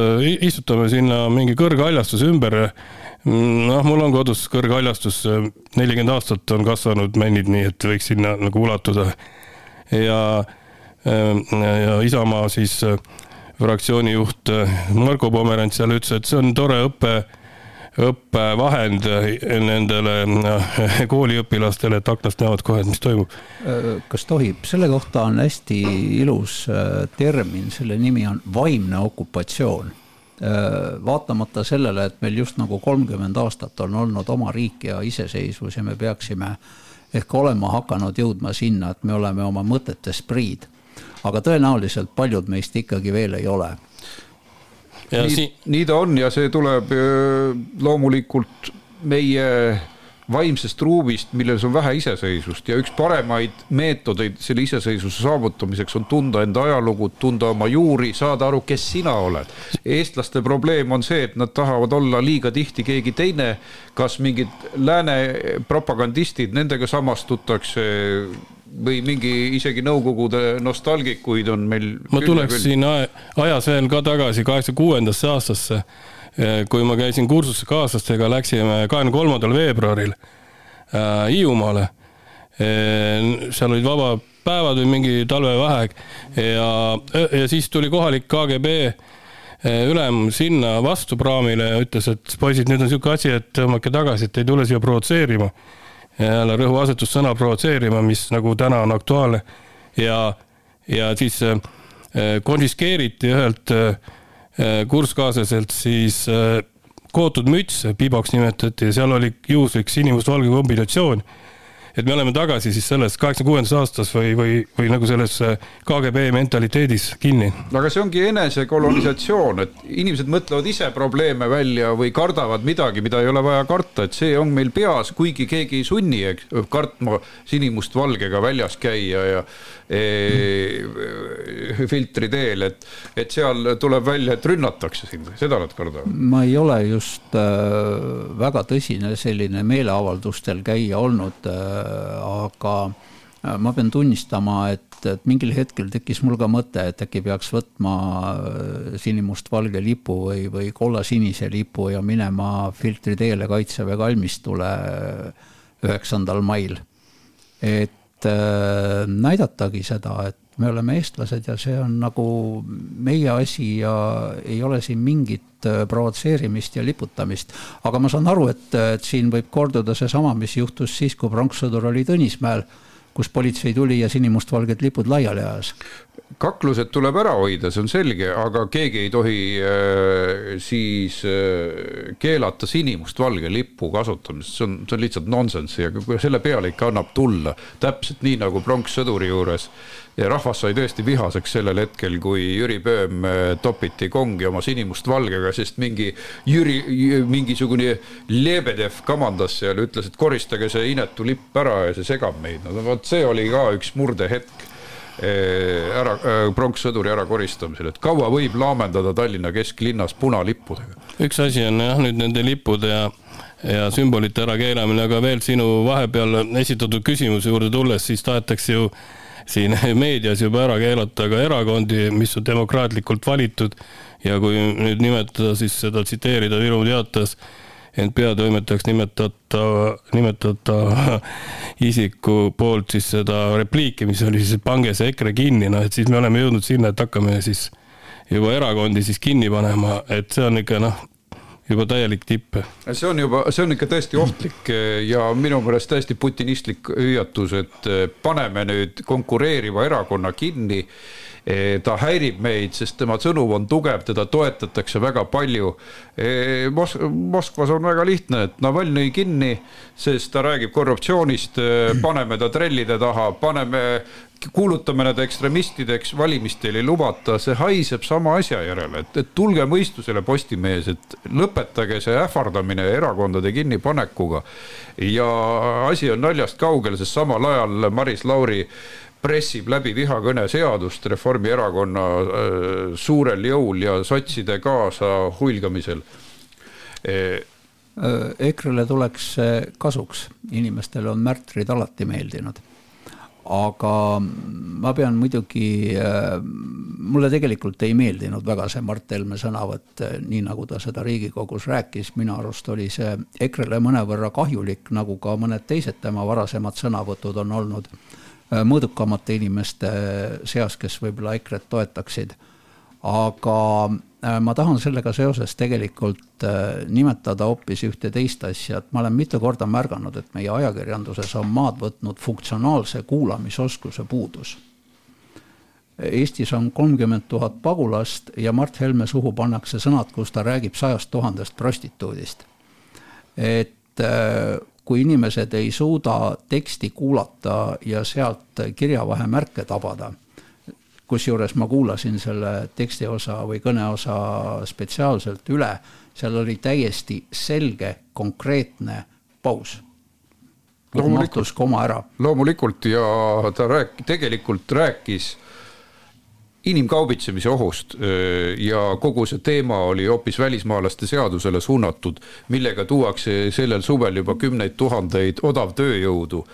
istutame sinna mingi kõrghaljastuse ümber. noh, mul on kodus kõrghaljastus, nelikümmend aastat on kasvanud männid, nii et võiks sinna nagu ulatuda. ja, ja Isamaa siis fraktsiooni juht Marko Pomerants seal ütles, et see on tore õppe õppevahend nendele kooliõpilastele, et aknast näevad kohe, et mis toimub. kas tohib, selle kohta on hästi ilus äh, termin, selle nimi on vaimne okupatsioon. Äh, vaatamata sellele, et meil just nagu kolmkümmend aastat on olnud oma riik ja iseseisvus ja me peaksime ehk olema hakanud jõudma sinna, et me oleme oma mõtetes priid. aga tõenäoliselt paljud meist ikkagi veel ei ole nii, siin... nii ta on ja see tuleb loomulikult meie vaimsest ruumist, milles on vähe iseseisvust ja üks paremaid meetodeid selle iseseisvuse saavutamiseks on tunda enda ajalugu, tunda oma juuri, saada aru, kes sina oled. eestlaste probleem on see, et nad tahavad olla liiga tihti keegi teine, kas mingid lääne propagandistid, nendega samastutakse või mingi isegi Nõukogude nostalgikuid on meil. ma tuleksin ajas veel ka tagasi kaheksakümne kuuendasse aastasse. Eh, kui ma käisin kursuses kaaslastega, läksime kahekümne kolmandal veebruaril äh, Hiiumaale. Eh, seal olid vabapäevad või mingi talvevaheaeg ja, ja siis tuli kohalik KGB ülem sinna vastu praamile ja ütles, et poisid, nüüd on niisugune asi, et tõmmake tagasi, et ei tule siia provotseerima jälle rõhuasetus sõna provotseerima, mis nagu täna on aktuaalne. Ja, ja siis äh, konfiskeeriti ühelt äh, kurskaaslaselt siis äh, kootud müts, piboks nimetati ja seal oli juhuslik sinimustvalge kombinatsioon et me oleme tagasi siis selles kaheksakümne kuuendas aastas või, või, või nagu selles äh, KGB mentaliteedis kinni. aga see ongi enesekolonisatsioon, et inimesed mõtlevad ise probleeme välja või kardavad midagi, mida ei ole vaja karta, et see on meil peas, kuigi keegi ei sunni eks, kartma sinimustvalgega väljas käia ja e, filtri teel, et, et seal tuleb välja, et rünnatakse sind, seda nad kardavad. ma ei ole just äh, väga tõsine selline meeleavaldustel käija olnud äh, aga äh, ma pean tunnistama, et, et mingil hetkel tekkis mul ka mõte, et äkki peaks võtma äh, sinimustvalge lipu või, või kollasinise lipu ja minema filtri teele Kaitseväe kalmistule äh, üheksandal mail. et äh, näidatagi seda, et me oleme eestlased ja see on nagu meie asi ja ei ole siin mingit äh, provotseerimist ja liputamist. aga ma saan aru, et, et siin võib korduda seesama, mis juhtus siis, kui pronkssõdur oli Tõnismäel, kus politsei tuli ja sinimustvalged lipud laiali ajas kaklused tuleb ära hoida, see on selge, aga keegi ei tohi äh, siis äh, keelata sinimustvalge lipu kasutamist, see on, see on lihtsalt nonsenss ja selle peale ikka annab tulla. täpselt nii nagu pronkssõduri juures ja rahvas sai tõesti vihaseks sellel hetkel, kui Jüri Pööm äh, topiti kongi oma sinimustvalgega, sest mingi Jüri, mingisugune Lebedev kamandas seal, ütles, et koristage see inetu lipp ära ja see segab meid. no vot, see oli ka üks murdehetk Eh, ära, eh, pronkssõduri ärakoristamisel, et kaua võib laamendada Tallinna kesklinnas punalippudega? üks asi on jah, nüüd nende lippude ja ja sümbolite ärakeelamine, aga veel sinu vahepeal esitatud küsimuse juurde tulles, siis tahetakse ju siin [laughs] meedias juba ära keelata ka erakondi, mis on demokraatlikult valitud. Ja kui nüüd nimetada siis seda tsiteerida Virumaa Teatas ent peatoimetajaks nimetata, nimetada [laughs] isiku poolt siis seda repliiki, mis oli siis, pange see EKRE kinni, noh et siis me oleme jõudnud sinna, et hakkame siis juba erakondi siis kinni panema, et see on ikka noh, juba täielik tipp. see on juba, see on ikka tõesti ohtlik ja minu meelest täiesti putinistlik hüüatus, et paneme nüüd konkureeriva erakonna kinni Eh, ta häirib meid, sest tema sõnum on tugev, teda toetatakse väga palju. Eh, Mos-, Moskvas on väga lihtne, et Navalnõi kinni, sest ta räägib korruptsioonist, eh, paneme ta trellide taha, paneme kuulutame need ekstremistideks, valimistel ei lubata, see haiseb sama asja järele, et, et tulge mõistusele Postimehes, et lõpetage see ähvardamine erakondade kinnipanekuga. ja asi on naljast kaugel, sest samal ajal Maris Lauri pressib läbi vihakõne seadust Reformierakonna suurel jõul ja sotside kaasa huilgamisel. EKRE-le tuleks kasuks, inimestele on märtrid alati meeldinud aga ma pean muidugi, äh, mulle tegelikult ei meeldinud väga see Mart Helme sõnavõtt, äh, nii nagu ta seda Riigikogus rääkis, minu arust oli see EKRE-le mõnevõrra kahjulik, nagu ka mõned teised tema varasemad sõnavõtud on olnud äh, mõõdukamate inimeste seas, kes võib-olla EKRE-t toetaksid. aga ma tahan sellega seoses tegelikult äh, nimetada hoopis ühte teist asja, et ma olen mitu korda märganud, et meie ajakirjanduses on maad võtnud funktsionaalse kuulamisoskuse puudus. Eestis on kolmkümmend tuhat pagulast ja Mart Helme suhu pannakse sõnad, kus ta räägib sajast tuhandest prostituudist. et äh, kui inimesed ei suuda teksti kuulata ja sealt kirjavahemärke tabada kusjuures ma kuulasin selle tekstiosa või kõneosa spetsiaalselt üle, seal oli täiesti selge, konkreetne paus. mahtus koma ära. loomulikult ja ta rääk-, tegelikult rääkis inimkaubitsemise ohust ja kogu see teema oli hoopis välismaalaste seadusele suunatud, millega tuuakse sellel suvel juba kümneid tuhandeid odavtööjõudu.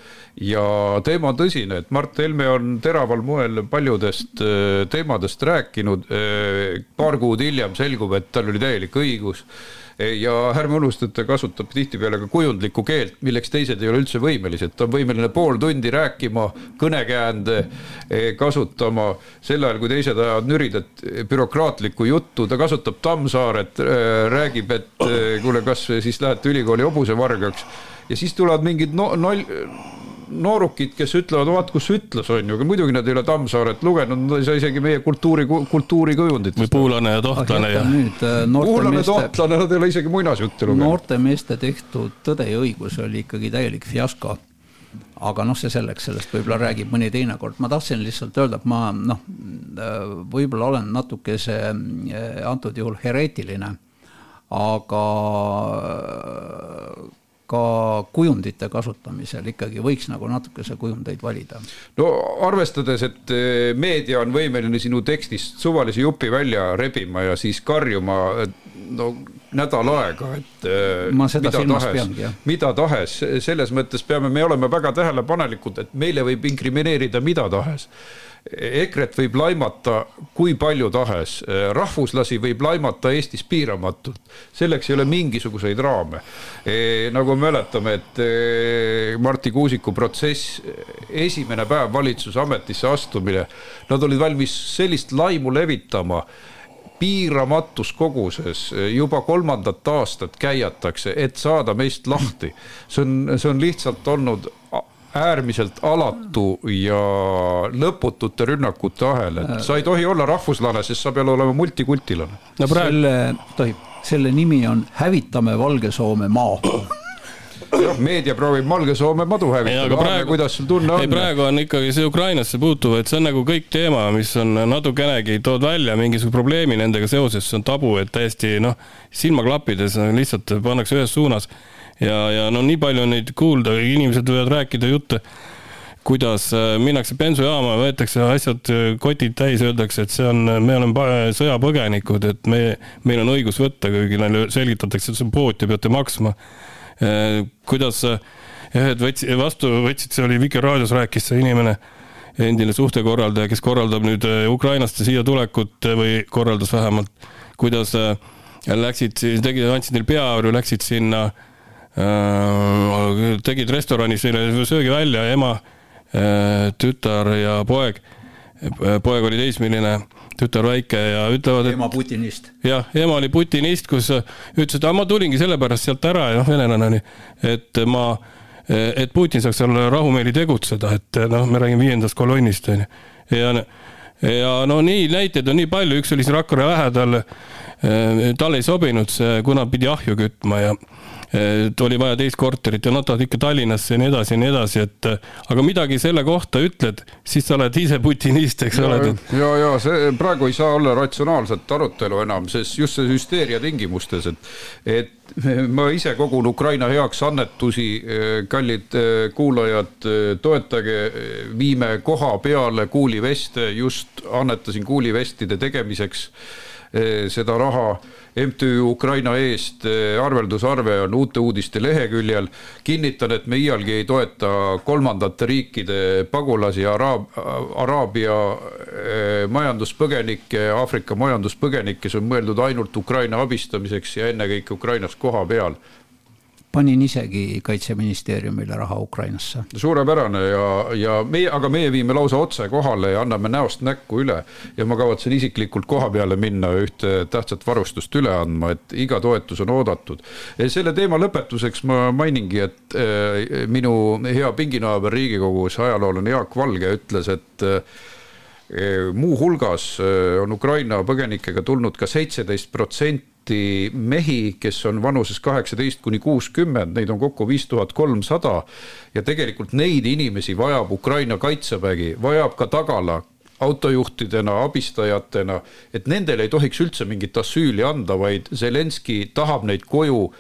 ja teema on tõsine, et Mart Helme on teraval moel paljudest teemadest rääkinud. paar kuud hiljem selgub, et tal oli täielik õigus ja ärme unusta, et ta kasutab tihtipeale ka kujundlikku keelt, milleks teised ei ole üldse võimelised, ta on võimeline pool tundi rääkima, kõnekäände eh, kasutama, sel ajal kui teised ajavad nüridat bürokraatlikku juttu, ta kasutab Tammsaaret, eh, räägib, et kuule, kas siis lähete ülikooli hobusevargaks. Ja siis tulevad mingid no, nal-, noorukid, kes ütlevad, vaat kus ütles, on ju, aga muidugi nad ei ole Tammsaaret lugenud, nad ei saa isegi meie kultuuri, kultuurikujundit. või Puulane ja Tohtlane ja. Äh, Puulane, Tohtlane, nad ei ole isegi muinasjutte lugenud. noorte meeste tehtud Tõde ja õigus oli ikkagi täielik fiasko aga noh, see selleks, sellest võib-olla räägib mõni teine kord, ma tahtsin lihtsalt öelda, et ma noh, äh, võib-olla olen natukese äh, antud juhul hereetiline, aga ka kujundite kasutamisel ikkagi võiks nagu natukese kujundeid valida. no arvestades, et eh, meedia on võimeline sinu tekstist suvalise jupi välja rebima ja siis karjuma no nädal aega, et eh, ma seda silmas peangi, jah. mida tahes, selles mõttes peame me olema väga tähelepanelikud, et meile võib inkrimineerida mida tahes EKRE-t võib laimata kui palju tahes, rahvuslasi võib laimata Eestis piiramatult, selleks ei ole mingisuguseid raame e,. nagu mäletame, et e, Marti Kuusiku protsess, esimene päev valitsuse ametisse astumine, nad olid valmis sellist laimu levitama piiramatus koguses, juba kolmandat aastat käiatakse, et saada meist lahti. see on, see on lihtsalt olnud äärmiselt alatu ja lõputute rünnakute ahel, et sa ei tohi olla rahvuslane, sest sa pead olema multikultilane. no praegu selle, tohib, selle nimi on Hävitame Valge-Soome maa jah, meedia proovib Valge-Soome madu hävitada, praegu, kuidas sul tunne on? praegu on ikkagi see Ukrainasse puutuv, et see on nagu kõik teema, mis on natukenegi, tood välja mingisuguse probleemi nendega seoses, see on tabu, et täiesti noh, silmaklappides lihtsalt pannakse ühes suunas ja, ja no nii palju on neid kuulda, inimesed võivad rääkida jutte, kuidas äh, minnakse bensujaama, võetakse asjad, äh, kotid täis, öeldakse, et see on, me oleme sõjapõgenikud, et me, meil on õigus võtta, kuigi neile selgitatakse, et see on pood ja peate maksma. Äh, kuidas ühed võtsid, vastu võtsid, see oli Vikerraadios rääkis see inimene, endine suhtekorraldaja, kes korraldab nüüd Ukrainast siia tulekut või korraldas vähemalt, kuidas läksid, tegid, andsid neile peavarju, läksid sinna äh, Äh, tegid restoranis neile söögi välja, ema, äh, tütar ja poeg. Äh, poeg oli teismeline, tütar väike ja ütlevad, et. ema Putinist. jah, ema oli Putinist, kus ütles, et ma tulingi sellepärast sealt ära ja noh, venelane oli, et ma, et Putin saaks seal rahumeeli tegutseda, et noh, me räägime viiendast kolonnist onju. ja, ja no nii näiteid on nii palju, üks oli siin Rakvere lähedal. talle ei sobinud see, kuna pidi ahju kütma ja et oli vaja teist korterit ja nad tahavad ikka Tallinnasse ja nii edasi ja nii edasi, et aga midagi selle kohta ütled, siis sa oled ise putinist, eks ole. ja, ja see praegu ei saa olla ratsionaalset arutelu enam, sest just see hüsteeria tingimustes, et, et ma ise kogun Ukraina heaks annetusi, kallid kuulajad, toetage, viime koha peale kuuliveste, just annetasin kuulivestide tegemiseks seda raha MTÜ Ukraina eest arveldusarve on Uute Uudiste leheküljel. kinnitan, et me iialgi ei toeta kolmandate riikide pagulasi, araab, Araabia majanduspõgenikke, Aafrika majanduspõgenikke, see on mõeldud ainult Ukraina abistamiseks ja ennekõike Ukrainas kohapeal panin isegi Kaitseministeeriumile raha Ukrainasse. suurepärane ja, ja meie, aga meie viime lausa otse kohale ja anname näost näkku üle. ja ma kavatsen isiklikult koha peale minna ühte tähtsat varustust üle andma, et iga toetus on oodatud. selle teema lõpetuseks ma mainingi, et äh, minu hea pinginaaber Riigikogus, ajaloolane Jaak Valge ütles, et äh, muuhulgas äh, on Ukraina põgenikega tulnud ka seitseteist protsenti mehi, kes on vanuses kaheksateist kuni kuuskümmend, neid on kokku viis tuhat kolmsada. ja tegelikult neid inimesi vajab Ukraina kaitsevägi, vajab ka tagala autojuhtidena, abistajatena, et nendele ei tohiks üldse mingit asüüli anda, vaid Zelenskõi tahab neid koju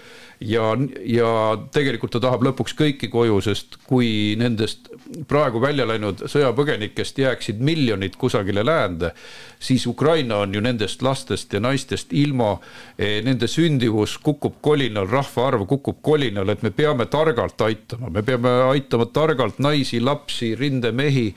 ja, ja tegelikult ta tahab lõpuks kõiki koju, sest kui nendest praegu välja läinud sõjapõgenikest jääksid miljonid kusagile läände, siis Ukraina on ju nendest lastest ja naistest ilma. E, nende sündivus kukub kolinal, rahvaarv kukub kolinal, et me peame targalt aitama, me peame aitama targalt naisi, lapsi, rindemehi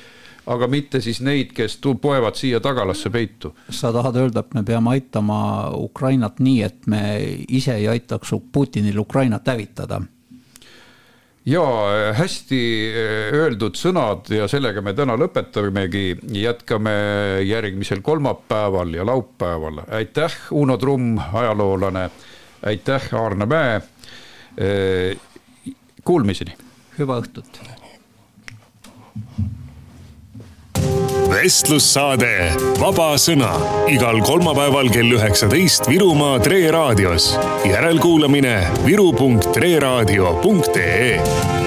aga mitte siis neid, kes poevad siia tagalasse peitu. sa tahad öelda, et me peame aitama Ukrainat nii, et me ise ei aitaks Putinil Ukrainat hävitada? Ja hästi eh, öeldud sõnad ja sellega me täna lõpetamegi, jätkame järgmisel kolmapäeval ja laupäeval. aitäh, Uno Trumm, ajaloolane. aitäh, Aarne Mäe. Eh, kuulmiseni. hüva õhtut vestlussaade Vaba Sõna igal kolmapäeval kell üheksateist Virumaa Tre raadios. järelkuulamine viru.treraadio.ee